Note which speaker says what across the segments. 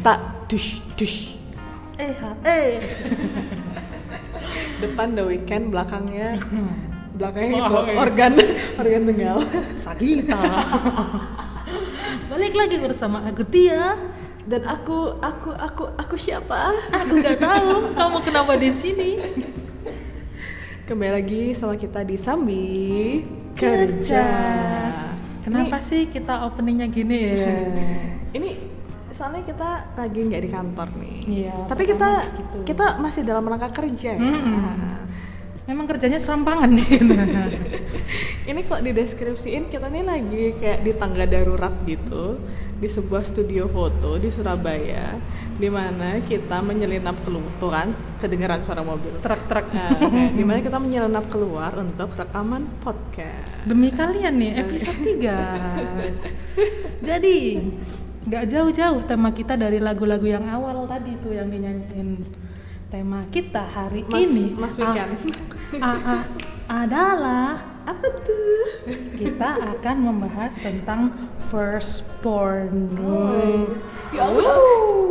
Speaker 1: tak dush dush.
Speaker 2: Eh eh.
Speaker 1: Depan The Weeknd belakangnya. Belakangnya itu
Speaker 2: oke.
Speaker 1: organ organ tunggal.
Speaker 2: Sagita. Balik lagi bersama aku Tia.
Speaker 1: Dan aku aku aku aku siapa?
Speaker 2: Aku nggak tahu. Kamu kenapa di sini?
Speaker 1: Kembali lagi sama kita di Sambi kerja.
Speaker 2: Kenapa sih kita openingnya gini ya?
Speaker 1: Ini soalnya kita lagi nggak di kantor nih.
Speaker 2: Iya,
Speaker 1: tapi kita
Speaker 2: gitu.
Speaker 1: kita masih dalam rangka kerja ya.
Speaker 2: Mm-mm. memang kerjanya serampangan nih.
Speaker 1: Ini kalau dideskripsiin kita nih lagi kayak di tangga darurat gitu di sebuah studio foto di Surabaya di mana kita menyelinap keluar tuh kan kedengaran suara mobil.
Speaker 2: Truk-truk.
Speaker 1: Nah, di mana kita menyelinap keluar untuk rekaman podcast.
Speaker 2: Demi kalian nih episode 3 jadi nggak jauh-jauh tema kita dari lagu-lagu yang awal tadi tuh yang dinyanyiin tema kita hari
Speaker 1: Mas-
Speaker 2: ini
Speaker 1: Mas
Speaker 2: a-
Speaker 1: Wikan.
Speaker 2: a- a- adalah
Speaker 1: apa tuh
Speaker 2: kita akan membahas tentang first porn.
Speaker 1: ya ampun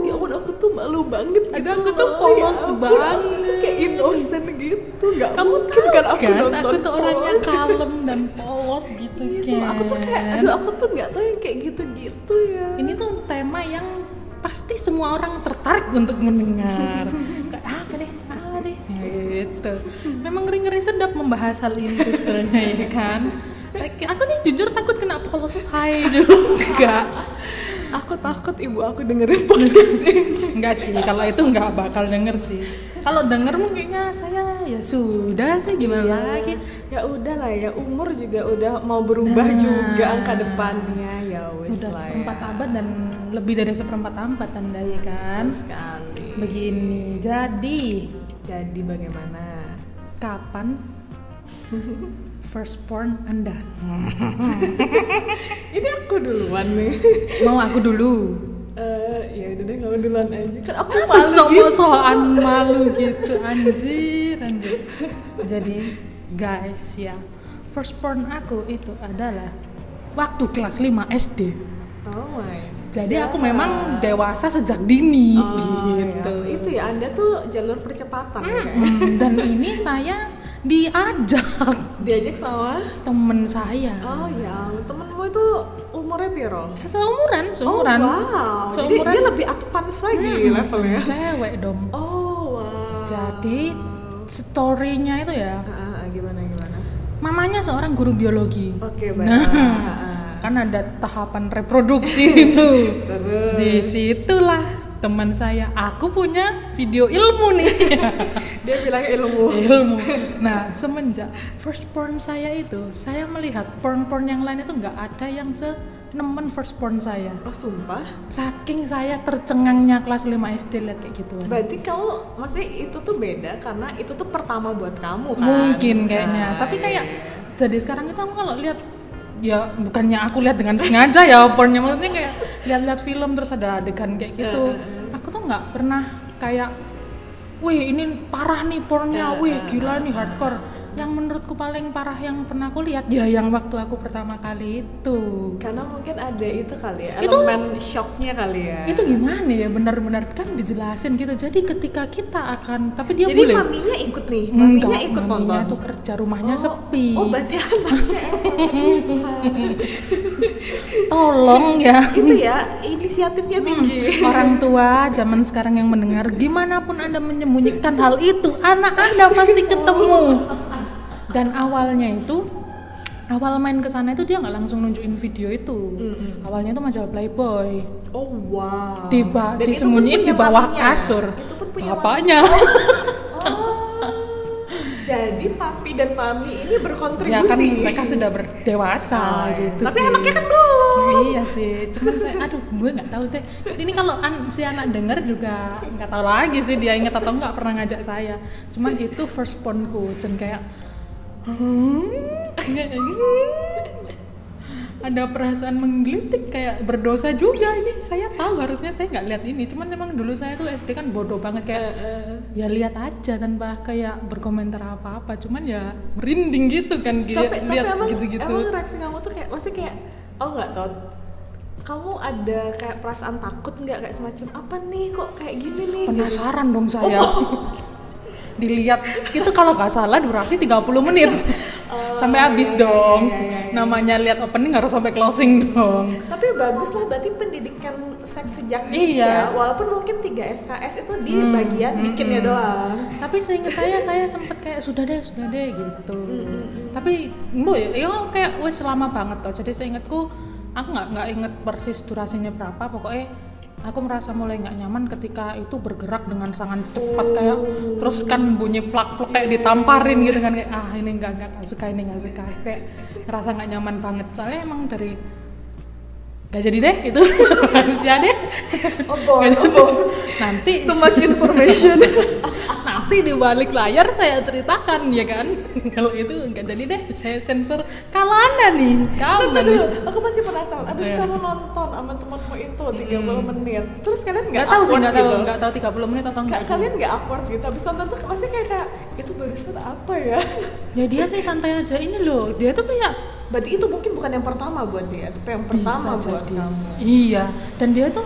Speaker 1: ya ampun aku tuh malu banget gitu
Speaker 2: Aduh, aku tuh
Speaker 1: loh.
Speaker 2: polos
Speaker 1: Ya
Speaker 2: banget.
Speaker 1: kayak innocent gitu nggak
Speaker 2: Kamu
Speaker 1: mungkin
Speaker 2: tahu
Speaker 1: kan aku
Speaker 2: kan,
Speaker 1: nonton
Speaker 2: aku tuh orangnya
Speaker 1: porn.
Speaker 2: kalem dan polos gitu
Speaker 1: Iya,
Speaker 2: kan.
Speaker 1: aku tuh kayak aduh aku tuh nggak tahu yang kayak gitu-gitu ya
Speaker 2: Ini tuh tema yang pasti semua orang tertarik untuk mendengar. Kayak "Ah, apa deh, gitu. Memang ngeri-ngeri sedap membahas hal ini sebenarnya ya kan. Aku nih jujur takut kena polos saya juga.
Speaker 1: aku takut ibu aku dengerin podcast ini
Speaker 2: Enggak sih, kalau itu nggak bakal denger sih. Kalau denger mungkinnya saya ya sudah sih gimana
Speaker 1: Iya.
Speaker 2: lagi.
Speaker 1: ya udah lah ya umur juga udah mau berubah
Speaker 2: Nah.
Speaker 1: juga angka depannya ya wis
Speaker 2: Sudah
Speaker 1: lah
Speaker 2: seperempat
Speaker 1: ya.
Speaker 2: abad dan lebih dari seperempat abad anda ya kan.
Speaker 1: Betul sekali
Speaker 2: Begini, jadi
Speaker 1: jadi bagaimana
Speaker 2: kapan first porn anda?
Speaker 1: ini aku duluan nih
Speaker 2: Mau aku dulu?
Speaker 1: Eh, ya udah deh kamu duluan aja kan aku malu
Speaker 2: sama
Speaker 1: gitu
Speaker 2: soal malu gitu anjir anjir. Jadi guys ya, first porn aku itu adalah waktu kelas 5 SD.
Speaker 1: oh my
Speaker 2: Jadi aku
Speaker 1: God.
Speaker 2: memang dewasa sejak dini
Speaker 1: Oh,
Speaker 2: gitu.
Speaker 1: ya. itu ya anda tuh jalur percepatan ya kayaknya.
Speaker 2: Mm, Dan ini saya diajak
Speaker 1: diajak sama
Speaker 2: temen saya.
Speaker 1: oh ya temenmu itu umurnya piro
Speaker 2: Seumuran, seumuran.
Speaker 1: oh, wow jadi
Speaker 2: Seumuran.
Speaker 1: dia lebih advance lagi
Speaker 2: Mm,
Speaker 1: levelnya
Speaker 2: Cewek dong.
Speaker 1: oh wow
Speaker 2: Jadi story-nya itu ya,
Speaker 1: Ah, ah, gimana gimana
Speaker 2: mamanya seorang guru biologi.
Speaker 1: oke baik
Speaker 2: Nah,
Speaker 1: Ah, ah.
Speaker 2: Kan ada tahapan reproduksi itu. Di situlah teman saya, aku punya video ilmu nih.
Speaker 1: dia bilang ilmu
Speaker 2: ilmu. Nah, semenjak first porn saya itu, saya melihat porn-porn yang lain itu nggak ada yang senemen first porn saya.
Speaker 1: oh sumpah
Speaker 2: Saking saya tercengangnya kelas 5 SD lihat kayak gitu.
Speaker 1: berarti kamu maksudnya itu tuh beda karena itu tuh pertama buat kamu kan
Speaker 2: Mungkin kayaknya.
Speaker 1: Nah,
Speaker 2: Tapi kayak
Speaker 1: iya.
Speaker 2: jadi sekarang itu aku kalau lihat ya bukannya aku lihat dengan sengaja ya pornnya maksudnya kayak lihat-lihat film terus ada adegan kayak gitu.
Speaker 1: Eh,
Speaker 2: Aku tuh nggak pernah kayak wih ini parah nih pornnya,
Speaker 1: Eh,
Speaker 2: wih
Speaker 1: eh,
Speaker 2: gila nih hardcore. Yang menurutku paling parah yang pernah aku lihat ya yang waktu aku pertama kali itu.
Speaker 1: karena mungkin ada itu kali ya
Speaker 2: Itu-
Speaker 1: elemen shocknya kali ya
Speaker 2: Itu gimana ya benar-benar kan dijelasin gitu. Jadi ketika kita akan tapi dia
Speaker 1: jadi
Speaker 2: boleh
Speaker 1: maminya ikut nih maminya
Speaker 2: Enggak,
Speaker 1: ikut
Speaker 2: maminya
Speaker 1: nonton
Speaker 2: tuh kerja rumahnya
Speaker 1: Oh,
Speaker 2: sepi.
Speaker 1: oh berarti anaknya
Speaker 2: Tolong ya.
Speaker 1: itu ya inisiatifnya tinggi
Speaker 2: Orang tua zaman sekarang yang mendengar, gimana pun Anda menyembunyikan hal itu, anak Anda pasti ketemu. Dan awalnya itu, awal main ke sana itu dia nggak langsung nunjukin video itu.
Speaker 1: Mm-mm.
Speaker 2: Awalnya itu majalah Playboy.
Speaker 1: oh wow
Speaker 2: Di ba-
Speaker 1: Dan
Speaker 2: disembunyiin di bawah
Speaker 1: maminya.
Speaker 2: kasur.
Speaker 1: itu pun punya
Speaker 2: Bapaknya.
Speaker 1: Oh, jadi papi dan mami ini berkontribusi.
Speaker 2: ya kan mereka sudah berdewasa
Speaker 1: Oh,
Speaker 2: gitu
Speaker 1: Tapi
Speaker 2: sih.
Speaker 1: anaknya kan belum.
Speaker 2: Iya sih, cuman saya, aduh, gue nggak tahu deh. Ini kalau an- si anak denger juga nggak tahu lagi sih dia inget atau nggak pernah ngajak saya. Cuman itu first pornku, dan kayak? ada perasaan menggelitik kayak berdosa juga ini. Saya tahu harusnya saya nggak lihat ini, cuman memang dulu saya tuh SD kan bodoh banget kayak
Speaker 1: Eh, eh.
Speaker 2: ya lihat aja tanpa kayak berkomentar apa-apa. Cuman ya merinding gitu kan
Speaker 1: tapi
Speaker 2: kayak
Speaker 1: tapi
Speaker 2: lihat
Speaker 1: emang,
Speaker 2: gitu-gitu.
Speaker 1: emang reaksi kamu tuh kayak masih kayak oh nggak tau kamu ada kayak perasaan takut nggak kayak semacam apa nih kok kayak gini nih gitu.
Speaker 2: Penasaran dong saya. Dilihat itu kalau nggak salah durasi 30 menit. sampai habis dong.
Speaker 1: iya, iya, iya.
Speaker 2: Namanya lihat opening harus sampai closing dong.
Speaker 1: tapi bagus lah berarti pendidikan seks sejak dini
Speaker 2: Iya.
Speaker 1: ya walaupun mungkin 3 SKS itu di
Speaker 2: Hmm,
Speaker 1: bagian
Speaker 2: hmm,
Speaker 1: bikinnya
Speaker 2: hmm.
Speaker 1: doang
Speaker 2: Tapi seingat saya saya sempet kayak sudah deh, sudah deh gitu.
Speaker 1: Hmm,
Speaker 2: Tapi bu, ya kayak wes lama banget toh. Jadi seingatku aku nggak nggak inget persis durasinya berapa. Pokoknya aku merasa mulai nggak nyaman ketika itu bergerak dengan sangat cepat kayak terus kan bunyi plak-plak kayak ditamparin gitu kan kayak ah ini nggak nggak suka ini nggak suka. Kayak ngerasa nggak nyaman banget. Soalnya emang dari Gak jadi deh itu. Rahasia deh.
Speaker 1: Oh oh
Speaker 2: nanti.
Speaker 1: Too much information.
Speaker 2: Nanti di balik layar saya ceritakan ya kan? Kalau itu nggak jadi deh saya sensor. Kalau anda nih
Speaker 1: Bentar dulu, aku masih penasaran. Abis
Speaker 2: Iya.
Speaker 1: kamu nonton sama temanmu itu 30 menit, terus kalian nggak
Speaker 2: tahu sih nggak tahu.
Speaker 1: gitu?
Speaker 2: nggak tahu 30 menit atau enggak
Speaker 1: Ka- kalian nggak awkward gitu? Abis nonton tuh masih kayak, kayak itu barusan apa ya?
Speaker 2: ya dia sih santai aja. Ini loh dia tuh kayak
Speaker 1: Berarti itu mungkin bukan yang pertama buat dia, tapi yang pertama
Speaker 2: bisa
Speaker 1: buat
Speaker 2: jadi.
Speaker 1: kamu.
Speaker 2: iya dan dia tuh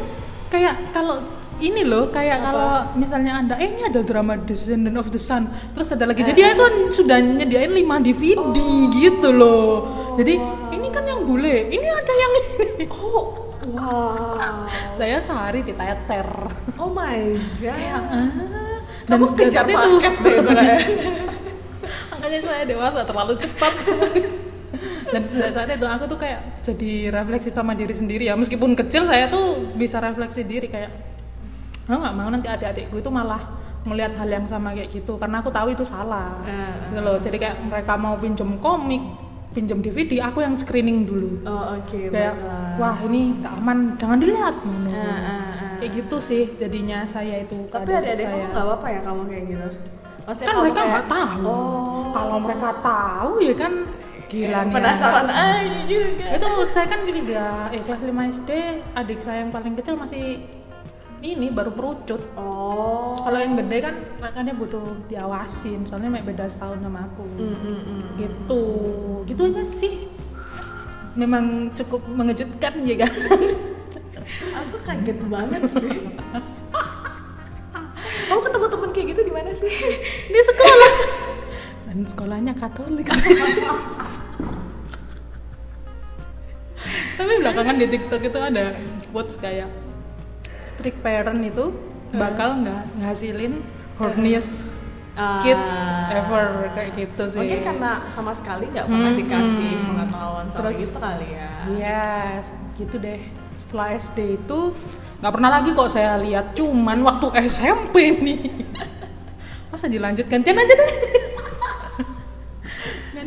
Speaker 2: kayak kalau ini loh kayak
Speaker 1: Apa?
Speaker 2: kalau misalnya anda eh ini ada drama Descendant of the Sun terus ada lagi
Speaker 1: Eh,
Speaker 2: jadi dia tuh sudah nyediain 5 DVD gitu loh jadi ini kan yang bule ini ada yang ini
Speaker 1: Oh, wow.
Speaker 2: saya sehari diteter
Speaker 1: Oh my god.
Speaker 2: Ah.
Speaker 1: Kamu
Speaker 2: sejak
Speaker 1: kejar
Speaker 2: saat itu
Speaker 1: paket deh,
Speaker 2: makanya saya dewasa terlalu cepat dan sejak saat itu aku tuh kayak jadi refleksi sama diri sendiri ya. Meskipun kecil saya tuh bisa refleksi diri kayak aku nggak mau nanti adik-adikku itu malah melihat hal yang sama kayak gitu. Karena aku tahu itu salah.
Speaker 1: Eh,
Speaker 2: gitu loh. Jadi kayak mereka mau pinjem komik pinjem DVD aku yang screening dulu.
Speaker 1: Oh oke,
Speaker 2: kayak
Speaker 1: baiklah.
Speaker 2: wah ini gak aman jangan dilihat.
Speaker 1: Ah, ah, ah,
Speaker 2: kayak gitu sih jadinya saya itu
Speaker 1: Tapi adik-adik kamu nggak apa-apa ya kamu kayak gitu? Maksudnya
Speaker 2: kan mereka
Speaker 1: kayak-
Speaker 2: nggak tahu.
Speaker 1: Oh.
Speaker 2: kalau mereka tahu ya kan gila nih
Speaker 1: Penasaran
Speaker 2: anak.
Speaker 1: aja juga.
Speaker 2: itu saya kan juga eh kelas 5 SD adik saya yang paling kecil masih ini baru perucut
Speaker 1: Oh.
Speaker 2: kalau yang gede kan makanya butuh diawasin soalnya mek beda setahun sama aku
Speaker 1: Mm, mm, mm.
Speaker 2: gitu gitu aja sih memang cukup mengejutkan ya kan
Speaker 1: Aku kaget banget sih. Kamu ketemu temen kayak gitu di mana sih?
Speaker 2: di sekolah dan sekolahnya Katolik tapi belakangan di TikTok itu ada quotes kayak strict parent itu bakal nggak ngasilin horniest kids
Speaker 1: Ah.
Speaker 2: ever kayak gitu sih
Speaker 1: Mungkin karena sama sekali nggak pernah
Speaker 2: Hmm,
Speaker 1: dikasih
Speaker 2: hmm.
Speaker 1: pengetahuan soal
Speaker 2: Terus-
Speaker 1: itu kali ya.
Speaker 2: Yes, gitu deh. Setelah SD itu nggak pernah lagi kok saya lihat, cuman waktu SMP nih. Masa dilanjut gantian aja deh.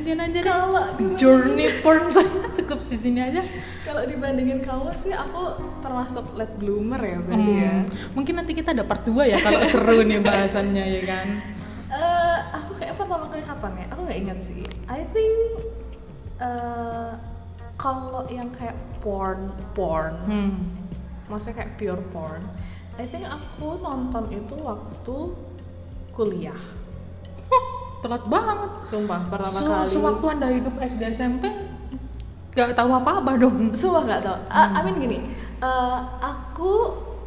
Speaker 2: Gantian aja deh.
Speaker 1: Kalau
Speaker 2: Journey porn saya cukup di sini aja.
Speaker 1: Kalau dibandingin kamu sih aku termasuk late bloomer ya berarti ya.
Speaker 2: Hmm, Mungkin nanti kita ada part 2 ya kalau seru nih bahasannya ya kan.
Speaker 1: Eh, aku kayak pertama kali kapan ya? Aku nggak ingat sih. I think eh, kalau yang kayak porn, porn,
Speaker 2: Hmm.
Speaker 1: maksudnya kayak pure porn. I think aku nonton itu waktu kuliah.
Speaker 2: Telat banget.
Speaker 1: Sumpah pertama
Speaker 2: Se-
Speaker 1: kali.
Speaker 2: Sewaktu anda hidup SD SMP nggak tahu apa-apa dong.
Speaker 1: Sumpah nggak tau. Ah, I mean gini, eh, aku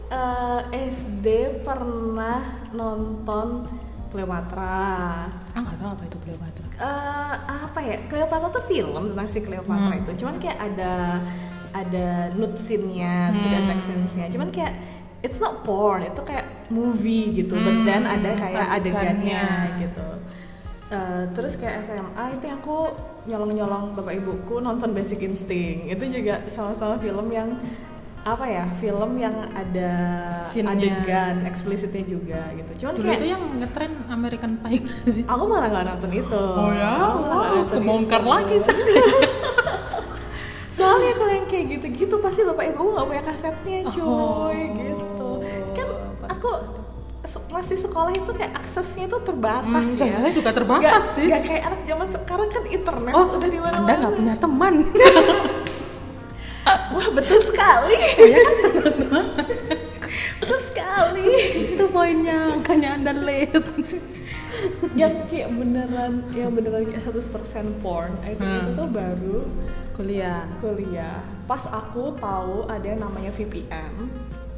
Speaker 1: eh, SD pernah nonton Cleopatra.
Speaker 2: Ah nggak tahu apa itu Cleopatra.
Speaker 1: Eh, apa ya Cleopatra tuh film tentang si Cleopatra
Speaker 2: Hmm.
Speaker 1: itu cuman kayak ada ada nude scene-nya terus ada
Speaker 2: Hmm.
Speaker 1: sex scenes-nya cuman kayak it's not porn itu kayak movie gitu but
Speaker 2: Hmm,
Speaker 1: then ada kayak
Speaker 2: adegannya
Speaker 1: gitu Eh, terus kayak SMA itu yang aku nyolong-nyolong bapak ibuku nonton Basic Instinct itu juga sama-sama film yang apa ya film yang ada
Speaker 2: Scene-nya.
Speaker 1: adegan eksplisitnya juga gitu cuman
Speaker 2: Dulu
Speaker 1: kayak
Speaker 2: itu yang ngetren American Pie sih.
Speaker 1: aku malah nggak nonton itu
Speaker 2: Oh ya,
Speaker 1: Aku
Speaker 2: wow,
Speaker 1: nonton
Speaker 2: kebongkar
Speaker 1: itu.
Speaker 2: lagi saya.
Speaker 1: soalnya kalau yang kayak gitu-gitu pasti bapak ibu nggak punya kasetnya cuy
Speaker 2: Oh,
Speaker 1: gitu kan aku masih sekolah itu kayak aksesnya itu terbatas
Speaker 2: Hmm,
Speaker 1: ya
Speaker 2: saya juga terbatas,
Speaker 1: Nggak-
Speaker 2: sis.
Speaker 1: nggak kayak anak zaman sekarang kan internet
Speaker 2: Oh,
Speaker 1: udah di mana
Speaker 2: Anda nggak punya teman.
Speaker 1: wah betul sekali
Speaker 2: Iya
Speaker 1: betul sekali
Speaker 2: itu poinnya, makanya Anda late.
Speaker 1: yang kayak beneran yang beneran kayak 100% porn itu
Speaker 2: Hmm.
Speaker 1: itu tuh baru
Speaker 2: kuliah
Speaker 1: kuliah pas aku tahu ada yang namanya VPN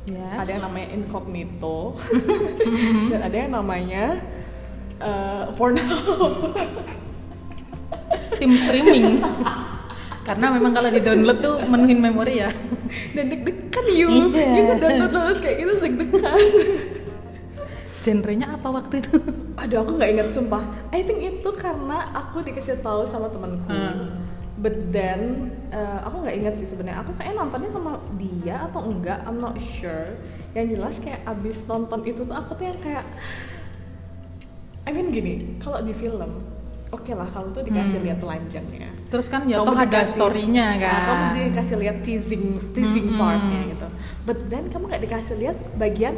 Speaker 2: ya.
Speaker 1: Ada yang namanya incognito. Dan ada yang namanya uh, Pornhub
Speaker 2: tim streaming. Karena memang kalau di download tuh menuhin memori ya.
Speaker 1: Dan deg-degan you.
Speaker 2: Iya.
Speaker 1: you download download kayak gitu deg-degan.
Speaker 2: Genrenya apa waktu itu?
Speaker 1: Aduh aku nggak ingat sumpah. I think itu karena aku dikasih tahu sama temanku.
Speaker 2: Hmm.
Speaker 1: But then uh, aku nggak ingat sih sebenarnya. Aku kayak nontonnya sama dia atau enggak I'm not sure. Yang jelas kayak abis nonton itu tuh aku tuh yang kayak I mean gini kalau di film oke lah kamu tuh dikasih
Speaker 2: Hmm.
Speaker 1: lihat telanjangnya.
Speaker 2: Terus kan ya toh ada storynya
Speaker 1: Nah,
Speaker 2: kan.
Speaker 1: kamu dikasih lihat teasing teasing
Speaker 2: Mm-mm.
Speaker 1: partnya gitu. But then kamu nggak dikasih lihat bagian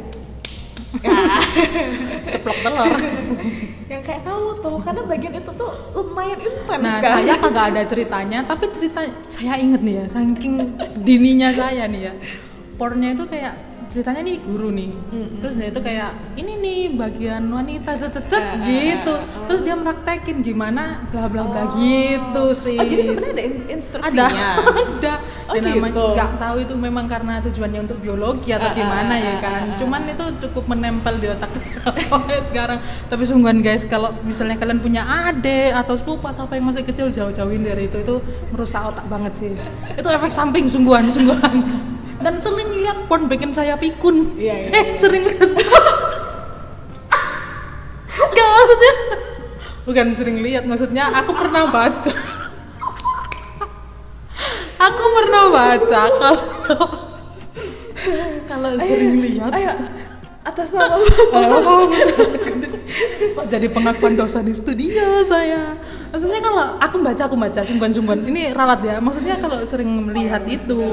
Speaker 2: ceplok telur.
Speaker 1: Yang kayak kamu tuh karena bagian itu tuh lumayan intens
Speaker 2: nah
Speaker 1: kan?
Speaker 2: saya kagak ada ceritanya tapi cerita saya inget nih ya saking dininya saya nih ya. Pornya itu kayak ceritanya nih guru nih
Speaker 1: Mm-mm.
Speaker 2: terus dia itu kayak ini nih bagian wanita cet cet cet,
Speaker 1: Eh, eh,
Speaker 2: gitu
Speaker 1: eh, eh.
Speaker 2: terus dia meraktekin gimana bla bla bla
Speaker 1: Oh.
Speaker 2: gitu sih
Speaker 1: Oh, jadi sebenarnya ada in-
Speaker 2: ada
Speaker 1: instruksinya
Speaker 2: ada
Speaker 1: Oh,
Speaker 2: dan namanya
Speaker 1: gitu.
Speaker 2: nggak tahu itu memang karena tujuannya untuk biologi atau
Speaker 1: ah,
Speaker 2: gimana
Speaker 1: ah,
Speaker 2: ya kan
Speaker 1: ah, ah.
Speaker 2: cuman itu cukup menempel di otak saya sekarang tapi sungguhan guys kalau misalnya kalian punya adik atau sepupu atau apa yang masih kecil jauh-jauhin dari itu itu merusak otak banget sih itu efek samping sungguhan sungguhan dan sering lihat porn bikin saya pikun.
Speaker 1: Iya, iya,
Speaker 2: eh
Speaker 1: iya.
Speaker 2: sering lihat. Gak maksudnya. Bukan sering lihat maksudnya aku pernah baca. Aku pernah baca kalau kalau sering lihat.
Speaker 1: ayo atas nama
Speaker 2: Oh, kok jadi pengakuan dosa di studio saya. Maksudnya kalau aku baca aku baca sungguhan-sungguhan ini ralat ya. Maksudnya kalau sering melihat itu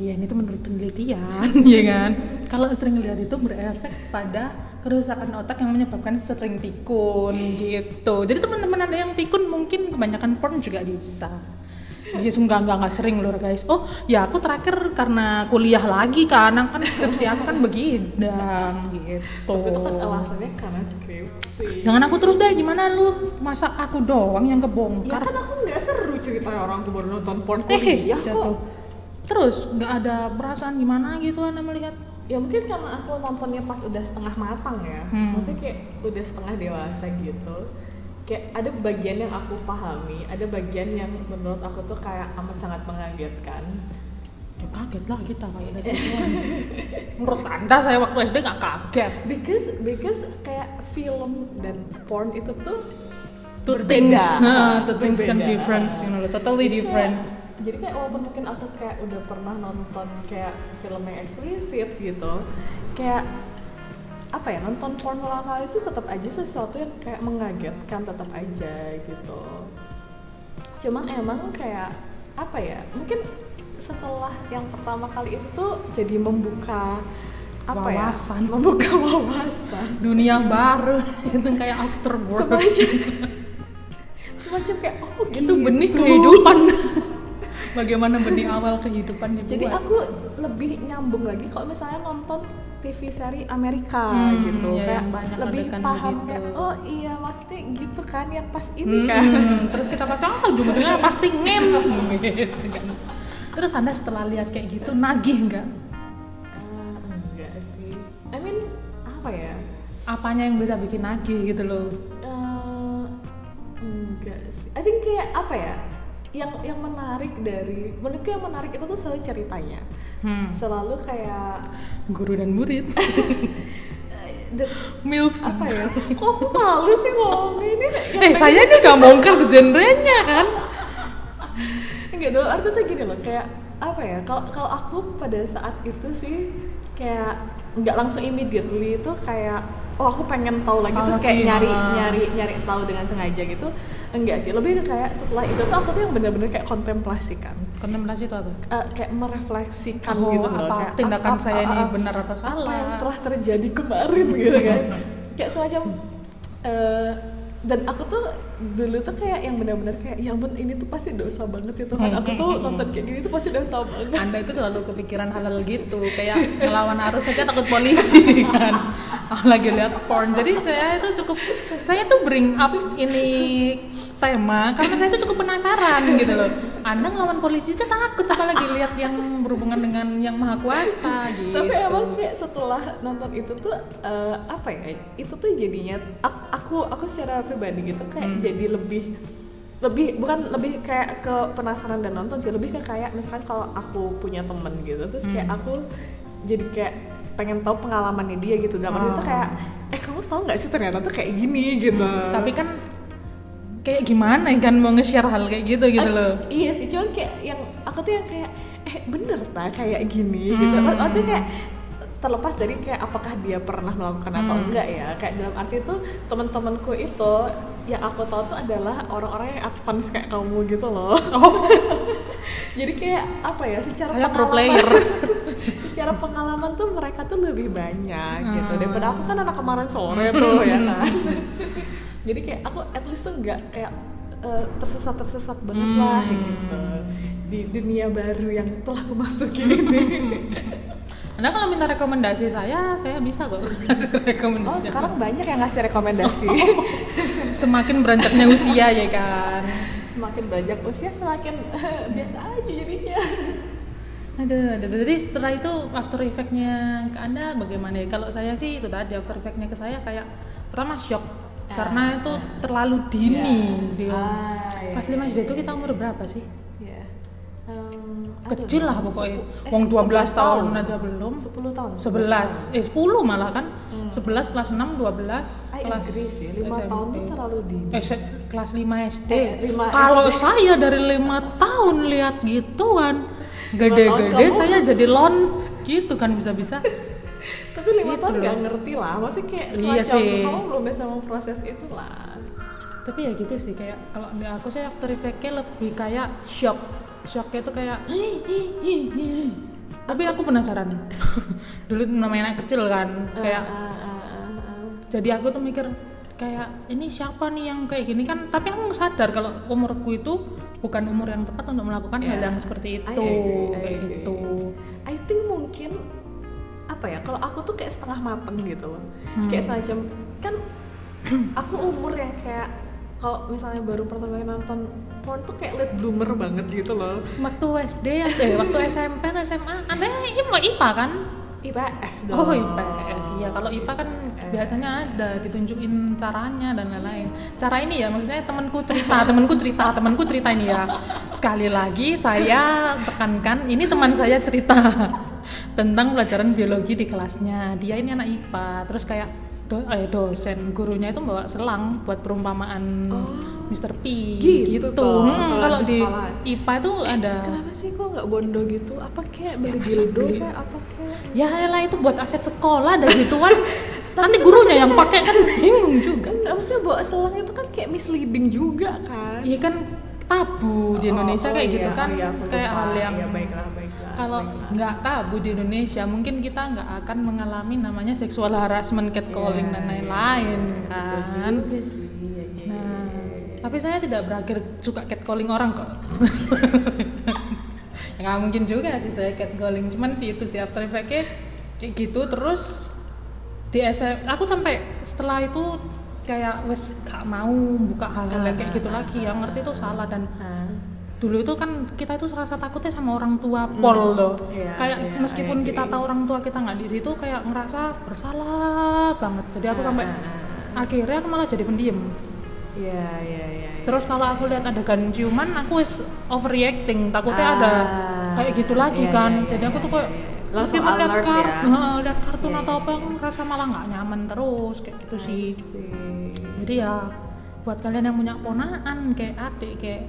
Speaker 2: Iya ini tuh menurut penelitian ya kan kalau sering lihat itu berefek pada kerusakan otak yang menyebabkan sering pikun gitu jadi teman-teman ada yang pikun mungkin kebanyakan porn juga bisa Iya, enggak, enggak, enggak sering loh guys. Oh, ya aku terakhir karena kuliah lagi kan, kan skripsi aku kan begidang gitu.
Speaker 1: Tapi itu kan alasannya karena skripsi
Speaker 2: Jangan aku terus deh, gimana lu? Masa aku doang yang
Speaker 1: ya
Speaker 2: kebongkar?
Speaker 1: kan aku nggak seru ceritanya orang aku baru nonton porn
Speaker 2: Eh,
Speaker 1: kuliah
Speaker 2: jatuh.
Speaker 1: kok
Speaker 2: Terus nggak ada perasaan gimana gitu anda melihat?
Speaker 1: ya mungkin karena aku nontonnya pas udah setengah matang ya
Speaker 2: Hmm.
Speaker 1: maksudnya kayak udah setengah dewasa gitu kayak ada bagian yang aku pahami ada bagian yang menurut aku tuh kayak amat sangat mengagetkan
Speaker 2: Ya kaget lah kita kayak gitu. Menurut anda saya waktu SD nggak kaget.
Speaker 1: because because kayak film dan porn itu tuh
Speaker 2: Two
Speaker 1: Berbeda.
Speaker 2: things, nah, two things
Speaker 1: Berbeda.
Speaker 2: difference, you know, totally different.
Speaker 1: Jadi kayak walaupun mungkin aku kayak udah pernah nonton kayak film yang eksplisit gitu kayak apa ya nonton porn kali itu tetap aja sesuatu yang kayak mengagetkan tetap aja gitu cuman emang kayak apa ya mungkin setelah yang pertama kali itu tuh jadi membuka apa
Speaker 2: Wawasan.
Speaker 1: ya membuka wawasan
Speaker 2: Dunia baru itu kayak afterworld.
Speaker 1: semacam semacam kayak oh
Speaker 2: itu benih
Speaker 1: gitu.
Speaker 2: kehidupan. Bagaimana benih awal kehidupan dibuat?
Speaker 1: Jadi aku lebih nyambung lagi kalau misalnya nonton TV seri Amerika
Speaker 2: Hmm,
Speaker 1: gitu
Speaker 2: iya,
Speaker 1: kayak
Speaker 2: banyak
Speaker 1: lebih paham
Speaker 2: begitu.
Speaker 1: kayak oh iya maksudnya gitu kan yang pas ini
Speaker 2: Hmm,
Speaker 1: kan.
Speaker 2: terus kita pasti ah ujung-ujungnya pasti ngem gitu kan. Terus anda setelah lihat kayak gitu nagih nggak?
Speaker 1: Ah, enggak sih. I mean apa ya?
Speaker 2: Apanya yang bisa bikin nagih gitu loh?
Speaker 1: Eh, enggak sih. I think kayak apa ya? Yang yang menarik dari menurutku yang menarik itu tuh selalu ceritanya.
Speaker 2: Hmm.
Speaker 1: Selalu kayak
Speaker 2: Guru dan murid.
Speaker 1: the-
Speaker 2: Milf.
Speaker 1: apa ya? Kok aku malu sih ngomongnya ini?
Speaker 2: Eh saya ini nggak bongkar genrenya kan?
Speaker 1: Enggak dong, artinya gini loh, kayak apa ya? Kalau kalau aku pada saat itu sih kayak nggak langsung immediately itu kayak oh aku pengen tahu lagi terus kayak nyari
Speaker 2: ah.
Speaker 1: nyari nyari tahu dengan sengaja gitu. Enggak sih, lebih kayak setelah itu tuh aku tuh yang bener-bener kayak kontemplasi kan.
Speaker 2: Kontemplasi itu apa?
Speaker 1: Eh, kayak merefleksikan
Speaker 2: Oh,
Speaker 1: gitu loh
Speaker 2: apa
Speaker 1: kayak
Speaker 2: tindakan saya ini benar atau
Speaker 1: apa
Speaker 2: salah?
Speaker 1: yang telah terjadi kemarin gitu kan kayak semacam eh, dan aku tuh dulu tuh kayak yang benar-benar kayak ya ampun ini tuh pasti dosa banget ya Tuhan aku tuh nonton kayak gini tuh pasti dosa banget
Speaker 2: anda itu selalu kepikiran hal-hal gitu kayak ngelawan arus saja takut polisi kan lagi lihat porn. Jadi saya itu cukup saya tuh bring up ini tema karena saya tuh cukup penasaran gitu loh. Anda ngelawan polisi aja takut apalagi lihat yang berhubungan dengan yang maha kuasa gitu.
Speaker 1: Tapi emang kayak setelah nonton itu tuh eh, apa ya itu tuh jadinya ak- aku aku secara pribadi gitu kayak jadi lebih lebih bukan lebih kayak ke penasaran dan nonton sih lebih ke kayak misalkan kalau aku punya temen gitu terus kayak aku jadi kayak pengen tahu pengalamannya dia gitu dalam
Speaker 2: Oh.
Speaker 1: tuh kayak eh kamu tahu nggak sih ternyata tuh kayak gini gitu
Speaker 2: tapi kan kayak gimana kan mau nge-share hal kayak gitu gitu
Speaker 1: Eh,
Speaker 2: loh
Speaker 1: Iya sih, cuman kayak yang aku tuh yang kayak eh bener ta kayak gini gitu.
Speaker 2: Hmm.
Speaker 1: Mak- Maksudnya kayak terlepas dari kayak apakah dia pernah melakukan atau
Speaker 2: Hmm.
Speaker 1: enggak ya. Kayak dalam arti itu teman-temanku itu yang aku tahu tuh adalah orang-orang yang advance kayak kamu gitu loh.
Speaker 2: oh
Speaker 1: Jadi kayak apa ya secara
Speaker 2: Saya pro player.
Speaker 1: secara pengalaman tuh mereka tuh lebih banyak gitu
Speaker 2: Hmm.
Speaker 1: daripada aku kan anak kemarin sore tuh ya kan. Jadi kayak aku at least tuh nggak kayak eh, tersesat-tersesat banget lah
Speaker 2: Hmm.
Speaker 1: gitu di dunia baru yang telah aku masuki ini.
Speaker 2: anda kalau minta rekomendasi saya saya bisa kok kasih
Speaker 1: Oh
Speaker 2: rekomendasi
Speaker 1: sekarang banyak yang ngasih rekomendasi.
Speaker 2: semakin beranjaknya usia ya kan
Speaker 1: semakin banyak usia semakin biasa aja jadinya.
Speaker 2: Aduh, aduh, aduh. jadi setelah itu after effect-nya ke anda bagaimana ya? Kalau saya sih itu tadi after effect-nya ke saya kayak pertama shock karena itu terlalu dini dia.
Speaker 1: Ah, iya,
Speaker 2: Pas 5 SD itu kita umur berapa sih?
Speaker 1: Ya. Em, aduh,
Speaker 2: Kecil lah pokoknya.
Speaker 1: eh,
Speaker 2: Wong 12
Speaker 1: 11
Speaker 2: tahun aja belum.
Speaker 1: 10 tahun.
Speaker 2: 11 eh 10 malah kan 11 kelas 6 12
Speaker 1: I
Speaker 2: kelas
Speaker 1: agree sih, 5 tahun tuh
Speaker 2: SMP.
Speaker 1: terlalu dini.
Speaker 2: eh, kelas 5 SD.
Speaker 1: Eh, 5
Speaker 2: Kalau saya dari 5 tahun lihat gituan, gede-gede saya jadi lon gitu kan bisa-bisa.
Speaker 1: Tapi lima
Speaker 2: Gitu
Speaker 1: tahun nggak ngerti lah, maksudnya kayak
Speaker 2: Iya
Speaker 1: semacam
Speaker 2: sih.
Speaker 1: kamu belum bisa memproses itu lah.
Speaker 2: Tapi ya gitu sih kayak kalau di aku sih after effect-nya lebih kayak shock. Shocknya tuh kayak tapi aku penasaran dulu namanya anak kecil kan kayak
Speaker 1: Ah, ah, ah, ah.
Speaker 2: jadi aku tuh mikir kayak ini siapa nih yang kayak gini kan tapi aku sadar kalau umurku itu bukan umur yang tepat untuk melakukan hal
Speaker 1: Ya.
Speaker 2: yang seperti
Speaker 1: I
Speaker 2: itu
Speaker 1: agree, I
Speaker 2: kayak
Speaker 1: agree.
Speaker 2: gitu
Speaker 1: I think mungkin apa ya kalau aku tuh kayak setengah mateng gitu loh
Speaker 2: Hmm.
Speaker 1: kayak semacam kan aku umur yang kayak kalau misalnya baru pertama kali nonton porn tuh kayak late bloomer banget gitu loh
Speaker 2: waktu SD eh waktu SMP atau SMA anda IPA IPA kan
Speaker 1: IPS dong
Speaker 2: Oh IPS ya kalau IPA kan
Speaker 1: Eh.
Speaker 2: biasanya ada ditunjukin caranya dan lain-lain. Cara ini ya maksudnya temanku cerita, temanku cerita, temanku cerita ini ya. Sekali lagi saya tekankan ini teman saya cerita tentang pelajaran biologi di kelasnya. Dia ini anak IPA, terus kayak do, eh, dosen gurunya itu bawa selang buat perumpamaan Mr. P
Speaker 1: Gitu toh,
Speaker 2: Hmm,
Speaker 1: kalau di sekolah.
Speaker 2: IPA itu ada
Speaker 1: kenapa sih kok nggak bondo gitu apa kayak beli
Speaker 2: masa
Speaker 1: dildo
Speaker 2: beli?
Speaker 1: kayak apa kayak
Speaker 2: Ya elah itu buat aset sekolah dan gituan. Nanti gurunya yang pakai kan bingung juga.
Speaker 1: Maksudnya bawa selang itu kan kayak misleading juga kan
Speaker 2: Iya kan tabu di Indonesia
Speaker 1: Oh,
Speaker 2: kayak
Speaker 1: iya,
Speaker 2: gitu kan
Speaker 1: iya,
Speaker 2: kayak
Speaker 1: lupa.
Speaker 2: hal yang
Speaker 1: Iya, baiklah baiklah
Speaker 2: kalau nggak tabu di Indonesia mungkin kita nggak akan mengalami namanya sexual harassment, catcalling
Speaker 1: Iya,
Speaker 2: dan lain-lain kan.
Speaker 1: sih, iya,
Speaker 2: Nah,
Speaker 1: iya.
Speaker 2: Tapi saya tidak berakhir suka catcalling orang kok. ya, nggak mungkin juga sih saya catcalling, cuman itu sih after effect-nya kayak gitu terus di SM aku sampai setelah itu kayak wes gak mau buka hal-hal kayak gitu lagi. yang ngerti itu salah dan
Speaker 1: Hah?
Speaker 2: dulu itu kan kita itu rasa takutnya sama orang tua pol loh
Speaker 1: Iya,
Speaker 2: kayak
Speaker 1: iya,
Speaker 2: meskipun
Speaker 1: I
Speaker 2: kita
Speaker 1: agree.
Speaker 2: tahu orang tua kita nggak di situ kayak ngerasa bersalah banget. Jadi aku sampai akhirnya aku malah jadi pendiam
Speaker 1: Iya, iya, iya. iya.
Speaker 2: terus kalau aku lihat adegan ciuman aku wis overreacting takutnya ada
Speaker 1: Ah,
Speaker 2: kayak gitu lagi
Speaker 1: iya,
Speaker 2: kan
Speaker 1: iya,
Speaker 2: jadi aku tuh
Speaker 1: iya,
Speaker 2: kayak
Speaker 1: iya. Langsung
Speaker 2: meskipun lihat
Speaker 1: alert
Speaker 2: kar-
Speaker 1: ya?
Speaker 2: Lihat kartun atau apa aku ngerasa malah nggak nyaman terus kayak gitu sih jadi ya buat kalian yang punya ponaan kayak adik kayak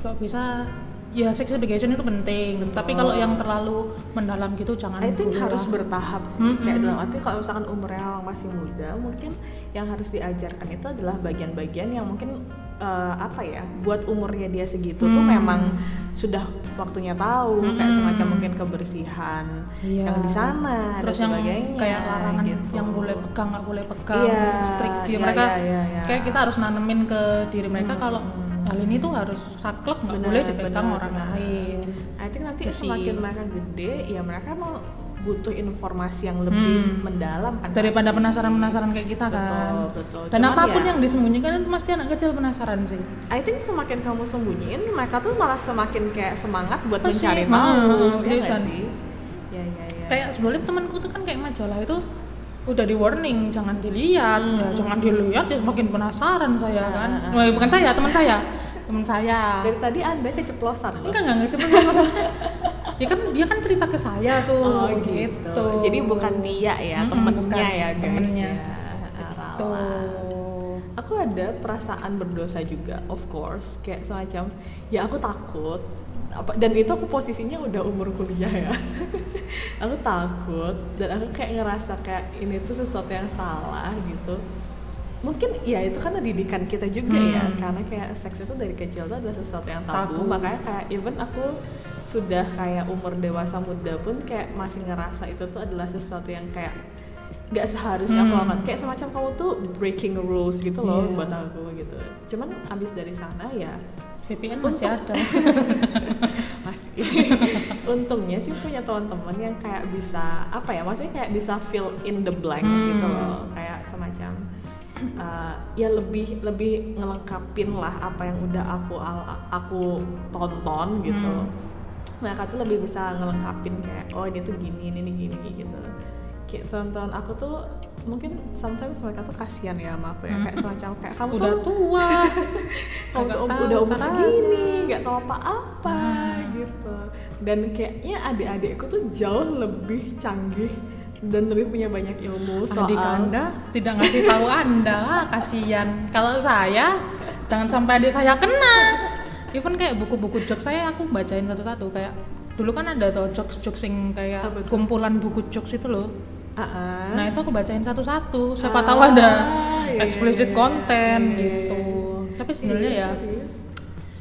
Speaker 2: kok bisa ya sex education itu penting tapi kalau yang terlalu mendalam gitu jangan
Speaker 1: I think harus
Speaker 2: lah.
Speaker 1: bertahap sih.
Speaker 2: Mm-mm.
Speaker 1: Kayak dalam arti kalau misalkan umurnya masih muda, mungkin yang harus diajarkan itu adalah bagian-bagian yang mungkin eh, apa ya buat umurnya dia segitu tuh
Speaker 2: Hmm.
Speaker 1: memang sudah waktunya tahu kayak
Speaker 2: Hmm.
Speaker 1: semacam mungkin kebersihan
Speaker 2: Iya.
Speaker 1: yang di sana
Speaker 2: terus
Speaker 1: dan
Speaker 2: yang
Speaker 1: sebagainya
Speaker 2: kayak larangan
Speaker 1: gitu.
Speaker 2: yang boleh pegang nggak boleh pegang
Speaker 1: Iya,
Speaker 2: strict
Speaker 1: iya,
Speaker 2: mereka
Speaker 1: iya, iya, iya.
Speaker 2: kayak kita harus nanemin ke diri mereka
Speaker 1: Hmm.
Speaker 2: kalau hal ini tuh harus saklek nggak boleh dipegang orang
Speaker 1: benar.
Speaker 2: lain
Speaker 1: I think nanti
Speaker 2: Itu sih.
Speaker 1: semakin mereka gede ya mereka mau butuh informasi yang lebih
Speaker 2: Hmm.
Speaker 1: mendalam kan
Speaker 2: daripada penasaran-penasaran kayak kita
Speaker 1: Betul,
Speaker 2: kan
Speaker 1: betul.
Speaker 2: dan
Speaker 1: Cuman
Speaker 2: apa pun
Speaker 1: ya-
Speaker 2: yang disembunyikan itu pasti anak kecil penasaran sih
Speaker 1: I think semakin kamu sembunyiin mereka tuh malah semakin kayak semangat buat
Speaker 2: Pasti,
Speaker 1: mencari
Speaker 2: ah,
Speaker 1: tahu ya sih ya ya ya
Speaker 2: kayak sebelum temanku tuh kan kayak majalah itu udah di warning jangan dilihat
Speaker 1: Hmm.
Speaker 2: ya jangan dilihat ya semakin penasaran saya kan
Speaker 1: Ah, ah, ah.
Speaker 2: Wah, bukan saya teman saya teman saya
Speaker 1: dari tadi anda keceplosan loh.
Speaker 2: enggak enggak maksudnya ya kan dia kan cerita ke saya tuh
Speaker 1: Oh
Speaker 2: gitu
Speaker 1: Jadi bukan dia ya,
Speaker 2: Mm-mm,
Speaker 1: temennya
Speaker 2: bukan,
Speaker 1: ya guys.
Speaker 2: temennya.
Speaker 1: Ya, alah. Aku ada perasaan berdosa juga, of course. Kayak semacam, ya aku takut. Apa, dan itu aku posisinya udah umur kuliah ya. aku takut dan aku kayak ngerasa kayak ini tuh sesuatu yang salah gitu. Mungkin ya itu karena didikan kita juga ya,
Speaker 2: Hmm.
Speaker 1: karena kayak seks itu dari kecil tuh adalah sesuatu yang tabu,
Speaker 2: Tabu.
Speaker 1: makanya kayak even aku sudah kayak umur dewasa muda pun kayak masih ngerasa itu tuh adalah sesuatu yang kayak nggak seharusnya aku
Speaker 2: Hmm.
Speaker 1: lakukan kayak semacam kamu tuh breaking rules gitu loh
Speaker 2: Iya.
Speaker 1: buat aku gitu cuman abis dari sana ya
Speaker 2: VPN masih
Speaker 1: Untuk-
Speaker 2: ada
Speaker 1: masih untungnya sih punya teman-teman yang kayak bisa apa ya maksudnya kayak bisa fill in the blanks
Speaker 2: Hmm.
Speaker 1: gitu loh kayak semacam uh, ya lebih lebih ngelengkapin lah apa yang udah aku al- aku tonton gitu
Speaker 2: Hmm.
Speaker 1: mereka tuh lebih bisa ngelengkapin kayak oh ini tuh gini ini gini gitu kayak tonton aku tuh mungkin sometimes mereka tuh kasihan ya sama aku ya kayak semacam kayak kamu
Speaker 2: udah
Speaker 1: tuh
Speaker 2: tua.
Speaker 1: Kamu tuh
Speaker 2: tahu
Speaker 1: udah umur segini nggak tahu apa-apa
Speaker 2: Ah.
Speaker 1: gitu. Dan kayaknya adik-adikku tuh jauh lebih canggih dan lebih punya banyak ilmu soal
Speaker 2: adik anda tidak ngasih tahu anda kasihan. Kalau saya jangan sampai adik saya kena. Even kayak buku-buku jokes saya aku bacain satu-satu. Kayak dulu kan ada tuh jokes-jokes yang kayak
Speaker 1: Apa tuh?
Speaker 2: kumpulan buku jokes itu loh
Speaker 1: Ah.
Speaker 2: nah itu aku bacain satu-satu siapa
Speaker 1: Ah,
Speaker 2: tahu ada
Speaker 1: iya,
Speaker 2: explicit
Speaker 1: iya,
Speaker 2: content
Speaker 1: iya,
Speaker 2: gitu tapi sebenarnya ya
Speaker 1: serius.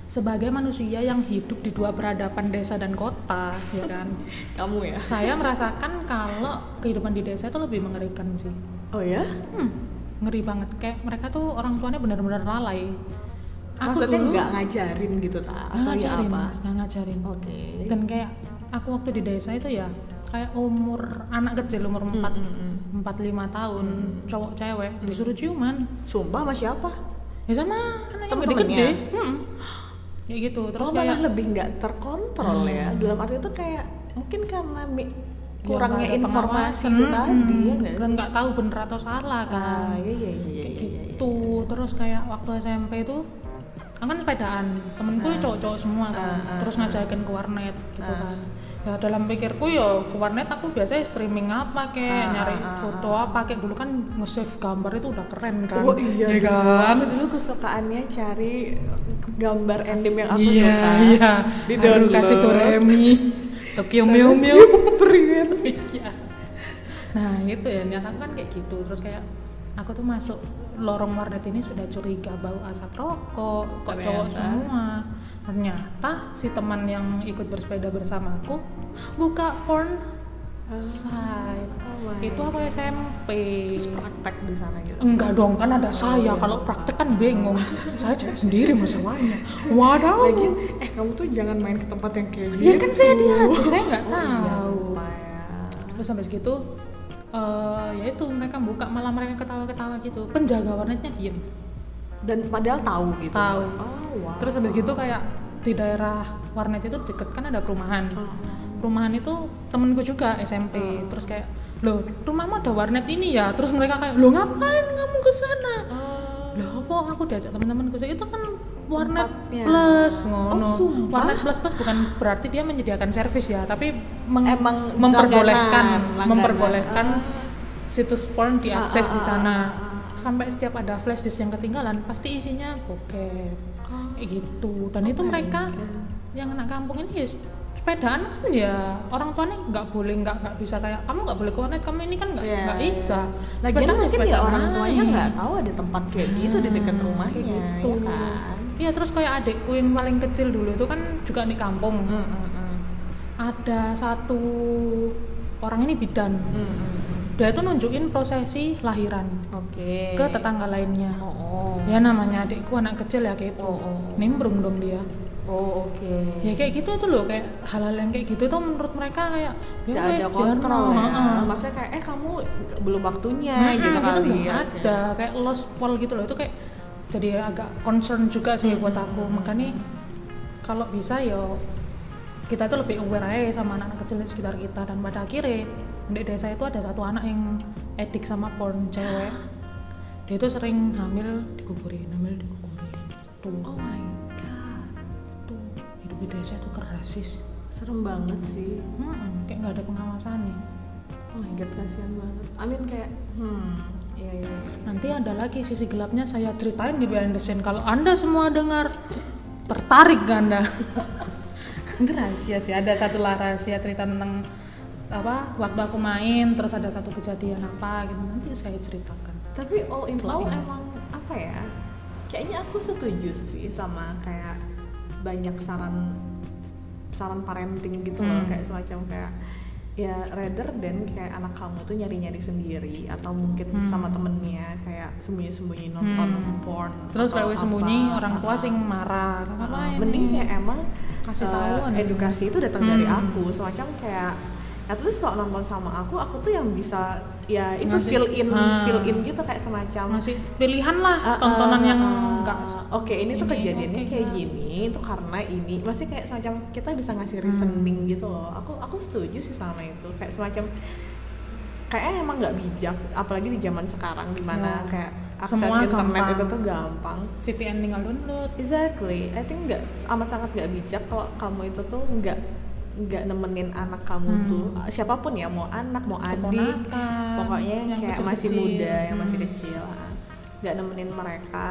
Speaker 2: sebagai manusia yang hidup di dua peradaban desa dan kota ya kan
Speaker 1: kamu ya
Speaker 2: saya merasakan kalau kehidupan di desa itu lebih mengerikan sih
Speaker 1: oh ya
Speaker 2: Hmm, ngeri banget. Kayak mereka tuh orang tuanya benar-benar lalai. Aku
Speaker 1: maksudnya nggak ngajarin gitu ta
Speaker 2: nggak
Speaker 1: atau ya
Speaker 2: ngajarin,
Speaker 1: apa
Speaker 2: nggak ngajarin.
Speaker 1: oke
Speaker 2: Dan kayak aku waktu di desa itu ya kayak umur anak kecil umur 4
Speaker 1: Mm, mm, mm.
Speaker 2: empat lima tahun cowok cewek disuruh ciuman.
Speaker 1: Sumpah sama siapa?
Speaker 2: Ya sama anak yang
Speaker 1: Temen-temennya?
Speaker 2: gede-gede hmm. kayak gitu terus
Speaker 1: oh
Speaker 2: kayak
Speaker 1: malah lebih nggak terkontrol ya. Dalam arti itu kayak mungkin karena mi-
Speaker 2: ya
Speaker 1: kurangnya
Speaker 2: ada
Speaker 1: informasi itu
Speaker 2: hmm,
Speaker 1: tadi ya nggak sih?
Speaker 2: nggak tahu bener atau salah kan.
Speaker 1: Ah iya iya iya iya
Speaker 2: kayak
Speaker 1: iya, iya,
Speaker 2: gitu. terus kayak waktu SMP itu kan sepedaan. Temenku
Speaker 1: Ah.
Speaker 2: cowok-cowok semua kan.
Speaker 1: Ah, ah,
Speaker 2: terus ngajakin ke warnet gitu
Speaker 1: Ah.
Speaker 2: kan ya dalam pikirku ya ke warnet aku biasanya streaming apa kayak
Speaker 1: Ah,
Speaker 2: nyari
Speaker 1: ah, ah,
Speaker 2: foto apa kayak dulu kan nge-save gambar itu udah keren kan?
Speaker 1: Oh iya
Speaker 2: Ya kan?
Speaker 1: Aku dulu kesukaannya cari gambar endem yang aku
Speaker 2: iya
Speaker 1: suka.
Speaker 2: iya.
Speaker 1: Di download.
Speaker 2: kasih Doremi. Tokyo Mew Mew. Yes. Nah itu ya niat aku kan kayak gitu. Terus kayak aku tuh masuk lorong warnet ini sudah curiga bau asap rokok kok cowok semua. Ternyata si teman yang ikut bersepeda bersamaku buka porn site.
Speaker 1: Oh
Speaker 2: itu aku SMP
Speaker 1: Terus praktek di sana gitu.
Speaker 2: enggak dong kan ada saya. Kalau praktek kan bingung. Saya cari sendiri masalahnya. Waduh.
Speaker 1: Lagi, eh kamu tuh jangan main ke tempat yang kayak gitu.
Speaker 2: ya kan saya diajak saya nggak
Speaker 1: Oh, iya,
Speaker 2: tahu.
Speaker 1: lupa ya.
Speaker 2: terus sampai segitu eh ya itu mereka buka malah mereka ketawa-ketawa gitu penjaga warnetnya diem
Speaker 1: Dan padahal tahu gitu.
Speaker 2: Tahu.
Speaker 1: Oh, wow.
Speaker 2: terus habis gitu kayak di daerah warnet itu deket kan ada perumahan
Speaker 1: Oh.
Speaker 2: perumahan itu temenku juga SMP terus kayak loh rumahmu ada warnet ini ya terus mereka kayak lo ngapain kamu ke sana
Speaker 1: Oh.
Speaker 2: loh apa aku diajak teman-temanku itu kan warnet
Speaker 1: Tempatnya.
Speaker 2: plus ngono
Speaker 1: Oh, sumpah?
Speaker 2: warnet plus plus bukan berarti dia menyediakan servis ya tapi meng-
Speaker 1: Emang
Speaker 2: memperbolehkan
Speaker 1: langganan,
Speaker 2: memperbolehkan
Speaker 1: Ah.
Speaker 2: situs porn diakses
Speaker 1: Ah, ah,
Speaker 2: di
Speaker 1: ah,
Speaker 2: sana
Speaker 1: ah, ah.
Speaker 2: sampai setiap ada flash disk yang ketinggalan pasti isinya bokep
Speaker 1: Oh.
Speaker 2: kayak gitu dan itu
Speaker 1: my
Speaker 2: mereka
Speaker 1: God.
Speaker 2: yang anak kampung ini ya sepedaan kan ya orang tuanya nggak boleh nggak nggak bisa kayak kamu nggak boleh ke warnet kamu ini kan nggak
Speaker 1: Iya,
Speaker 2: nggak
Speaker 1: iya.
Speaker 2: bisa
Speaker 1: Lagian
Speaker 2: Sepedaan
Speaker 1: mungkin ya orang tuanya nggak tahu ada tempat kayak gitu di dekat rumahnya,
Speaker 2: gitu.
Speaker 1: ya kan?
Speaker 2: Iya terus kayak adikku yang paling kecil dulu itu kan juga di kampung.
Speaker 1: Mm, mm, mm.
Speaker 2: Ada satu orang ini bidan.
Speaker 1: Mm, mm.
Speaker 2: Dia itu nunjukin prosesi lahiran
Speaker 1: Oke.
Speaker 2: ke tetangga lainnya.
Speaker 1: Oh, oh.
Speaker 2: Ya namanya adikku anak kecil ya kepo.
Speaker 1: Oh, oh.
Speaker 2: Nimbrung dong dia.
Speaker 1: Oh, oke.
Speaker 2: Ya kayak gitu tuh loh kayak hal-hal yang kayak gitu tuh menurut mereka kayak ya
Speaker 1: Gak ada kontrol ya.
Speaker 2: heeh.
Speaker 1: Maksudnya kayak eh kamu belum waktunya
Speaker 2: Mm-mm,
Speaker 1: gitu
Speaker 2: gitu
Speaker 1: kali ya.
Speaker 2: ada kayak lost wall gitu loh itu kayak jadi agak concern juga sih buat aku. Makanya kalau bisa yo kita tuh lebih aware aja sama anak-anak kecil di sekitar kita. Dan pada akhirnya di desa itu ada satu anak yang edik sama porn cewek. Dia itu sering hamil dikuburin hamil dikuburin. Tuh.
Speaker 1: Oh my god.
Speaker 2: tuh. Hidup di desa itu keras sis
Speaker 1: Serem banget sih.
Speaker 2: Hmm, kayak nggak ada pengawasannya.
Speaker 1: Oh my god, kasihan banget. Amin kayak hmm, iya.
Speaker 2: Nanti ada lagi sisi gelapnya saya ceritain di behind the scene. Kalau anda semua dengar tertarik gak anda? Rahasia sih. Ada satu lah rahasia cerita tentang apa waktu aku main terus ada satu kejadian apa gitu nanti saya ceritakan
Speaker 1: Tapi all in all emang apa ya? Kayaknya aku setuju sih sama kayak banyak saran saran parenting gitu loh
Speaker 2: Hmm.
Speaker 1: kayak semacam kayak ya rather than kayak anak kamu tuh nyari-nyari sendiri atau mungkin
Speaker 2: Hmm.
Speaker 1: sama temennya kayak sembunyi-sembunyi nonton
Speaker 2: Hmm.
Speaker 1: porn
Speaker 2: terus lewat sembunyi orang tua sing marah
Speaker 1: Uh, mending kayak emang
Speaker 2: Kasih
Speaker 1: uh,
Speaker 2: tahuan.
Speaker 1: edukasi itu datang dari
Speaker 2: Hmm.
Speaker 1: aku semacam kayak at least kalau nonton sama aku aku tuh yang bisa ya itu
Speaker 2: Ngasih-
Speaker 1: fill in
Speaker 2: Ah.
Speaker 1: fill in gitu kayak semacam
Speaker 2: masih pilihan lah
Speaker 1: uh, uh,
Speaker 2: tontonan yang
Speaker 1: uh,
Speaker 2: enggak
Speaker 1: oke ini tuh kejadiannya
Speaker 2: oke,
Speaker 1: kayak
Speaker 2: enggak.
Speaker 1: gini itu karena ini masih kayak semacam kita bisa ngasih
Speaker 2: Hmm.
Speaker 1: reasoning gitu loh aku aku setuju sih sama itu kayak semacam kayaknya emang nggak bijak apalagi di zaman sekarang di mana
Speaker 2: Ya.
Speaker 1: kayak akses
Speaker 2: Semua
Speaker 1: internet
Speaker 2: gampang.
Speaker 1: itu tuh gampang
Speaker 2: VPN tinggal download
Speaker 1: Exactly, I think nggak amat sangat nggak bijak kalau kamu itu tuh nggak nggak nemenin anak kamu
Speaker 2: Hmm.
Speaker 1: tuh siapa pun ya mau anak mau adik
Speaker 2: Keponakan,
Speaker 1: pokoknya yang kayak masih
Speaker 2: kecil-kecil.
Speaker 1: muda yang masih
Speaker 2: Hmm.
Speaker 1: kecil ah. nggak nemenin mereka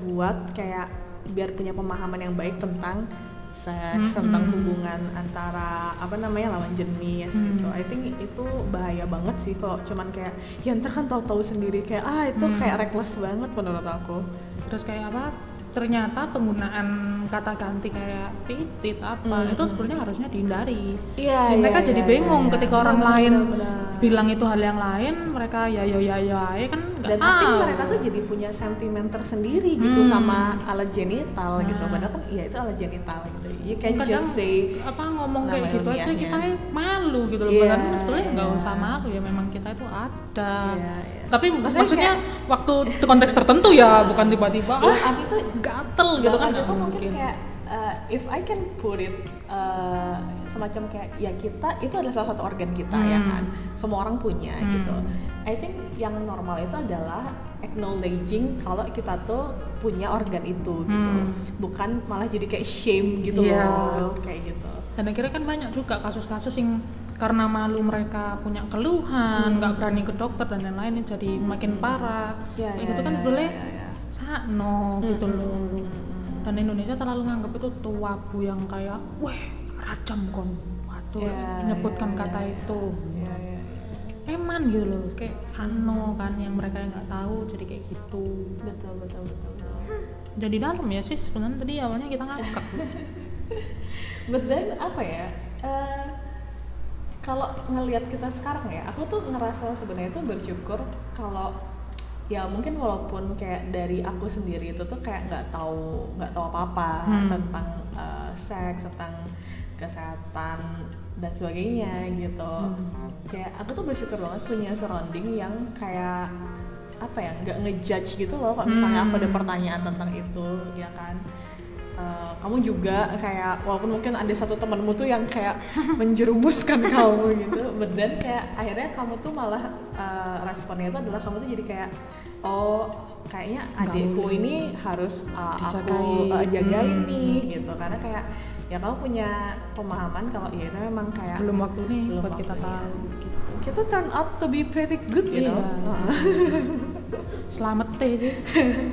Speaker 1: buat kayak biar punya pemahaman yang baik tentang seks
Speaker 2: Hmm,
Speaker 1: tentang
Speaker 2: hmm.
Speaker 1: hubungan antara apa namanya lawan jenis
Speaker 2: Hmm.
Speaker 1: gitu I think itu bahaya banget sih kalau cuman kayak ya ntar kan tahu-tahu sendiri kayak ah itu
Speaker 2: Hmm.
Speaker 1: kayak reckless banget menurut aku
Speaker 2: terus kayak apa ternyata penggunaan kata ganti kayak titit apa
Speaker 1: Hmm,
Speaker 2: itu
Speaker 1: hmm.
Speaker 2: sebenarnya harusnya dihindari
Speaker 1: Iya,
Speaker 2: Jadi
Speaker 1: iya,
Speaker 2: mereka
Speaker 1: iya,
Speaker 2: jadi
Speaker 1: iya,
Speaker 2: bingung
Speaker 1: iya.
Speaker 2: ketika
Speaker 1: Benar,
Speaker 2: orang
Speaker 1: benar,
Speaker 2: lain
Speaker 1: benar.
Speaker 2: bilang itu hal yang lain mereka ya ya ya ya ya kan nggak
Speaker 1: dan
Speaker 2: tahu
Speaker 1: mereka tuh jadi punya sentimen tersendiri gitu
Speaker 2: Hmm.
Speaker 1: sama alat genital gitu
Speaker 2: Nah.
Speaker 1: padahal kan iya itu alat genital gitu you can
Speaker 2: kadang
Speaker 1: just say
Speaker 2: apa ngomong kayak gitu aja kita malu gitu loh
Speaker 1: Iya,
Speaker 2: padahal sebetulnya nggak
Speaker 1: iya.
Speaker 2: usah malu ya memang kita itu ada
Speaker 1: Iya, iya.
Speaker 2: tapi
Speaker 1: Maksudnya
Speaker 2: maksudnya, waktu di konteks tertentu ya bukan tiba-tiba ah
Speaker 1: arti tuh
Speaker 2: gatel gitu kan
Speaker 1: tuh mungkin
Speaker 2: mungkin
Speaker 1: kayak uh, if I can put it uh, semacam kayak ya kita itu adalah salah satu organ kita ya
Speaker 2: Hmm.
Speaker 1: kan semua orang punya
Speaker 2: Hmm.
Speaker 1: gitu I think yang normal itu adalah acknowledging kalau kita tuh punya organ itu gitu
Speaker 2: Hmm.
Speaker 1: bukan malah jadi kayak shame gitu
Speaker 2: Iya.
Speaker 1: loh kayak gitu
Speaker 2: dan akhirnya kan banyak juga kasus-kasus yang karena malu mereka punya keluhan
Speaker 1: Hmm.
Speaker 2: nggak berani ke dokter dan lain-lain jadi makin parah
Speaker 1: Ya,
Speaker 2: kayak
Speaker 1: ya,
Speaker 2: gitu kan
Speaker 1: ya,
Speaker 2: sebetulnya
Speaker 1: ya, ya.
Speaker 2: sakno gitu
Speaker 1: Mm,
Speaker 2: loh
Speaker 1: mm, mm, mm, mm.
Speaker 2: dan Indonesia terlalu nganggap itu tuabu yang kayak weh rajam kon waduh
Speaker 1: Ya,
Speaker 2: menyebutkan
Speaker 1: ya,
Speaker 2: kata
Speaker 1: ya,
Speaker 2: itu
Speaker 1: ya, ya, ya.
Speaker 2: eman gitu loh kayak sano kan yang mereka yang nggak tahu jadi kayak gitu
Speaker 1: betul betul betul, betul.
Speaker 2: jadi dalam ya sih sebenarnya tadi awalnya kita ngakak
Speaker 1: But then apa ya? eh, kalau ngelihat kita sekarang ya, aku tuh ngerasa sebenarnya tuh bersyukur kalau ya mungkin walaupun kayak dari aku sendiri itu tuh kayak nggak tahu nggak tahu apa apa
Speaker 2: Hmm.
Speaker 1: tentang eh, seks tentang kesehatan dan sebagainya gitu
Speaker 2: Hmm.
Speaker 1: kayak aku tuh bersyukur banget punya surrounding yang kayak apa ya nggak ngejudge gitu loh kalau misalnya aku ada
Speaker 2: Hmm.
Speaker 1: pertanyaan tentang itu ya kan Uh, kamu juga kayak walaupun mungkin ada satu temanmu tuh yang kayak menjerumuskan kamu gitu but then kayak akhirnya kamu tuh malah uh, responnya itu adalah kamu tuh jadi kayak oh kayaknya adikku ini harus uh, aku uh, jagain
Speaker 2: Hmm.
Speaker 1: nih gitu karena kayak ya kamu punya pemahaman kalau ya itu memang kayak
Speaker 2: belum waktu nih
Speaker 1: Belum
Speaker 2: buat kita
Speaker 1: waktunya.
Speaker 2: tahu gitu
Speaker 1: kita turn out to be pretty good you
Speaker 2: Iya,
Speaker 1: know
Speaker 2: iya. Selamat teh sis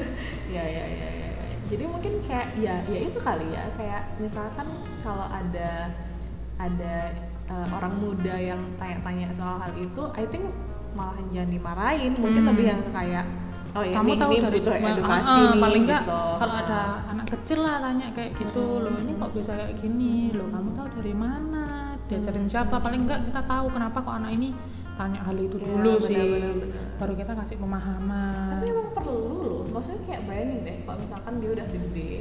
Speaker 1: ya ya ya ya ya. jadi mungkin kayak ya ya itu kali ya kayak misalkan kalau ada ada uh, orang muda yang tanya-tanya soal hal itu I think malahan jangan dimarahin mungkin
Speaker 2: Hmm.
Speaker 1: lebih yang kayak oh ya
Speaker 2: kamu
Speaker 1: ini,
Speaker 2: tahu
Speaker 1: ini
Speaker 2: dari
Speaker 1: butuh
Speaker 2: ma-
Speaker 1: edukasi
Speaker 2: ah, ah,
Speaker 1: nih
Speaker 2: paling nggak
Speaker 1: gitu.
Speaker 2: kalau ada anak kecil lah tanya kayak gitu
Speaker 1: Mm.
Speaker 2: loh ini kok bisa kayak gini loh kamu tahu dari mana diajarin siapa paling nggak kita tahu kenapa kok anak ini tanya hal itu
Speaker 1: Iya,
Speaker 2: dulu sih
Speaker 1: benar-benar, benar.
Speaker 2: baru kita kasih pemahaman
Speaker 1: tapi emang perlu loh maksudnya kayak bayangin deh kalau misalkan dia udah gede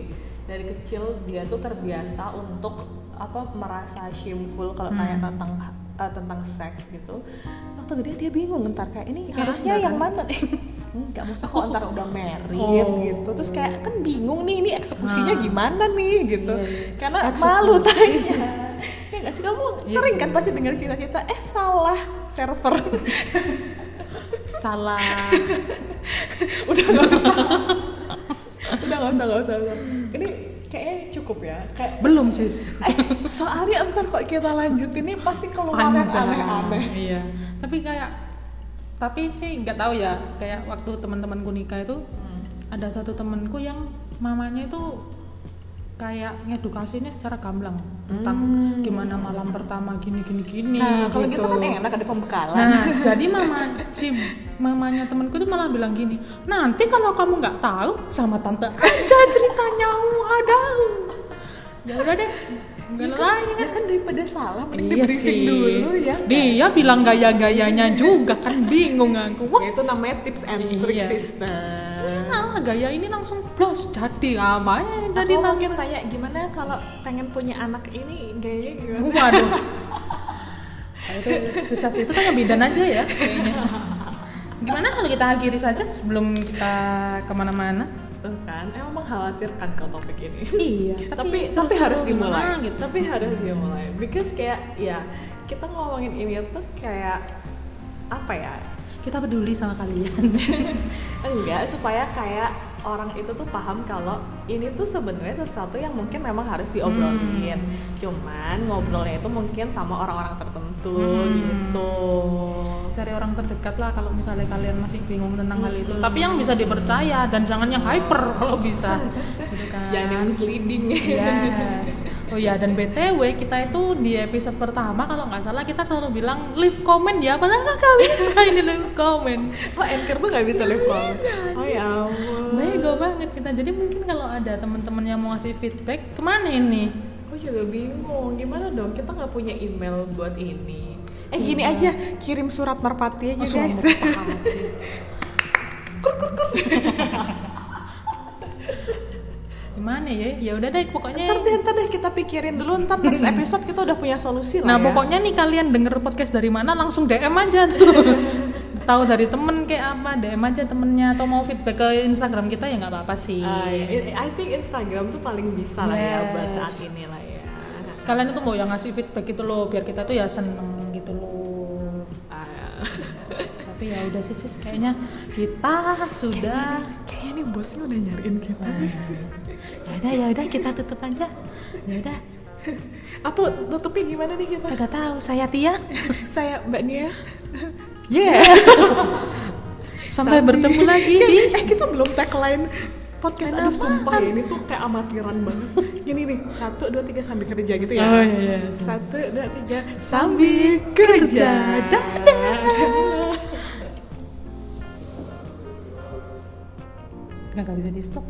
Speaker 1: dari kecil dia tuh terbiasa untuk apa merasa shameful kalau
Speaker 2: Hmm.
Speaker 1: tanya tentang eh, tentang seks gitu waktu gede dia bingung ntar kayak ini
Speaker 2: Kayak
Speaker 1: harusnya yang
Speaker 2: kan?
Speaker 1: mana nih nggak usah kok ntar udah married
Speaker 2: Oh.
Speaker 1: gitu terus kayak kan bingung nih ini eksekusinya
Speaker 2: Nah.
Speaker 1: gimana nih gitu
Speaker 2: iya.
Speaker 1: karena
Speaker 2: Eksekusi.
Speaker 1: malu tanya ya nggak sih kamu
Speaker 2: Iya
Speaker 1: sering
Speaker 2: sih.
Speaker 1: kan pasti dengar cerita-cerita eh salah server
Speaker 2: salah
Speaker 1: udah nggak usah udah nggak usah nggak usah usah. ini kayaknya cukup ya kayak
Speaker 2: belum sis
Speaker 1: eh, soalnya ntar kok kita lanjutin ini pasti keluar aneh-aneh
Speaker 2: iya tapi kayak tapi sih nggak tahu ya kayak waktu teman-temanku nikah itu
Speaker 1: Hmm.
Speaker 2: ada satu temanku yang mamanya itu kayak ngedukasinya secara gamblang tentang
Speaker 1: Hmm.
Speaker 2: gimana malam pertama gini gini gini
Speaker 1: nah kalau gitu kan enak ada pembekalan
Speaker 2: Nah, jadi mama si mamanya temanku itu malah bilang gini, nanti kalau kamu nggak tahu sama tante aja ceritanya ada. Ya udah deh, nggak lain.
Speaker 1: ya kan daripada salah mending
Speaker 2: Iya
Speaker 1: briefing
Speaker 2: sih.
Speaker 1: dulu ya kan?
Speaker 2: Dia bilang gaya-gayanya juga kan bingung aku. Wah,
Speaker 1: Ya, itu namanya tips and trick
Speaker 2: Iya.
Speaker 1: sister
Speaker 2: nah, gaya ini langsung plus jadi apa ya? Jadi
Speaker 1: aku mungkin tanya gimana kalau pengen punya anak ini gayanya gimana
Speaker 2: Waduh. Nah, itu susah sih. itu kan bidan aja ya kayaknya. Gimana kalau kita akhiri saja sebelum kita ke mana-mana?
Speaker 1: Tuh kan. Emang mengkhawatirkan kalau topik ini.
Speaker 2: Iya,
Speaker 1: tapi
Speaker 2: seru-seru
Speaker 1: tapi harus dimulai.
Speaker 2: gitu.
Speaker 1: tapi harus dimulai. Because kayak ya kita ngomongin ini tuh kayak apa ya?
Speaker 2: Kita peduli sama kalian.
Speaker 1: enggak supaya kayak orang itu tuh paham kalau ini tuh sebenarnya sesuatu yang mungkin memang harus diobrolin
Speaker 2: Hmm.
Speaker 1: cuman ngobrolnya itu mungkin sama orang-orang tertentu
Speaker 2: Hmm.
Speaker 1: gitu
Speaker 2: Cari orang terdekat lah kalau misalnya kalian masih bingung tentang hal itu. Tapi yang bisa dipercaya dan jangan yang hyper kalau bisa. Gitu kan.
Speaker 1: jangan yang misleading
Speaker 2: Yes. Oh ya dan btw kita itu di episode pertama kalau nggak salah kita selalu bilang leave comment ya padahal nggak bisa ini leave comment.
Speaker 1: oh anchor tuh nggak bisa live call oh ya ampun
Speaker 2: Bego banget kita. Jadi mungkin kalau ada teman-teman yang mau ngasih feedback ke mana ini?
Speaker 1: Aku juga bingung, gimana dong? Kita nggak punya email buat ini. Eh gini
Speaker 2: Iya.
Speaker 1: aja, kirim surat merpati aja
Speaker 2: Oh,
Speaker 1: guys.
Speaker 2: sumpah. Gimana ya? Ya udah deh pokoknya.
Speaker 1: ntar deh, ntar deh kita pikirin dulu. Ntar next episode kita udah punya solusi lah
Speaker 2: Nah
Speaker 1: ya.
Speaker 2: pokoknya nih kalian denger podcast dari mana langsung DM aja tuh. Tahu dari temen kayak apa DM aja temennya atau mau feedback ke Instagram kita ya nggak apa-apa sih.
Speaker 1: Ya. I- think Instagram tuh paling bisa lah ya
Speaker 2: Yes.
Speaker 1: buat saat ini lah ya.
Speaker 2: Kalian itu mau yang ngasih feedback gitu loh biar kita tuh ya seneng gitu loh.
Speaker 1: Ah,
Speaker 2: Tapi ya udah sih sis kayaknya kita sudah.
Speaker 1: Nih bosnya udah nyariin kita.
Speaker 2: Ya udah ya udah kita tutup aja. Ya udah.
Speaker 1: Apa tutupnya gimana nih kita?
Speaker 2: Kagak tahu saya Tia.
Speaker 1: Saya Mbak Nia. Yeah.
Speaker 2: Sampai bertemu lagi di
Speaker 1: eh kita belum tagline podcast aduh
Speaker 2: Apaan?
Speaker 1: sumpah ya ini tuh kayak amatiran banget gini nih satu dua tiga sambil kerja gitu ya
Speaker 2: Oh, iya, iya.
Speaker 1: satu dua tiga
Speaker 2: Sambil kerja.
Speaker 1: Dadah.
Speaker 2: Nggak bisa di stop.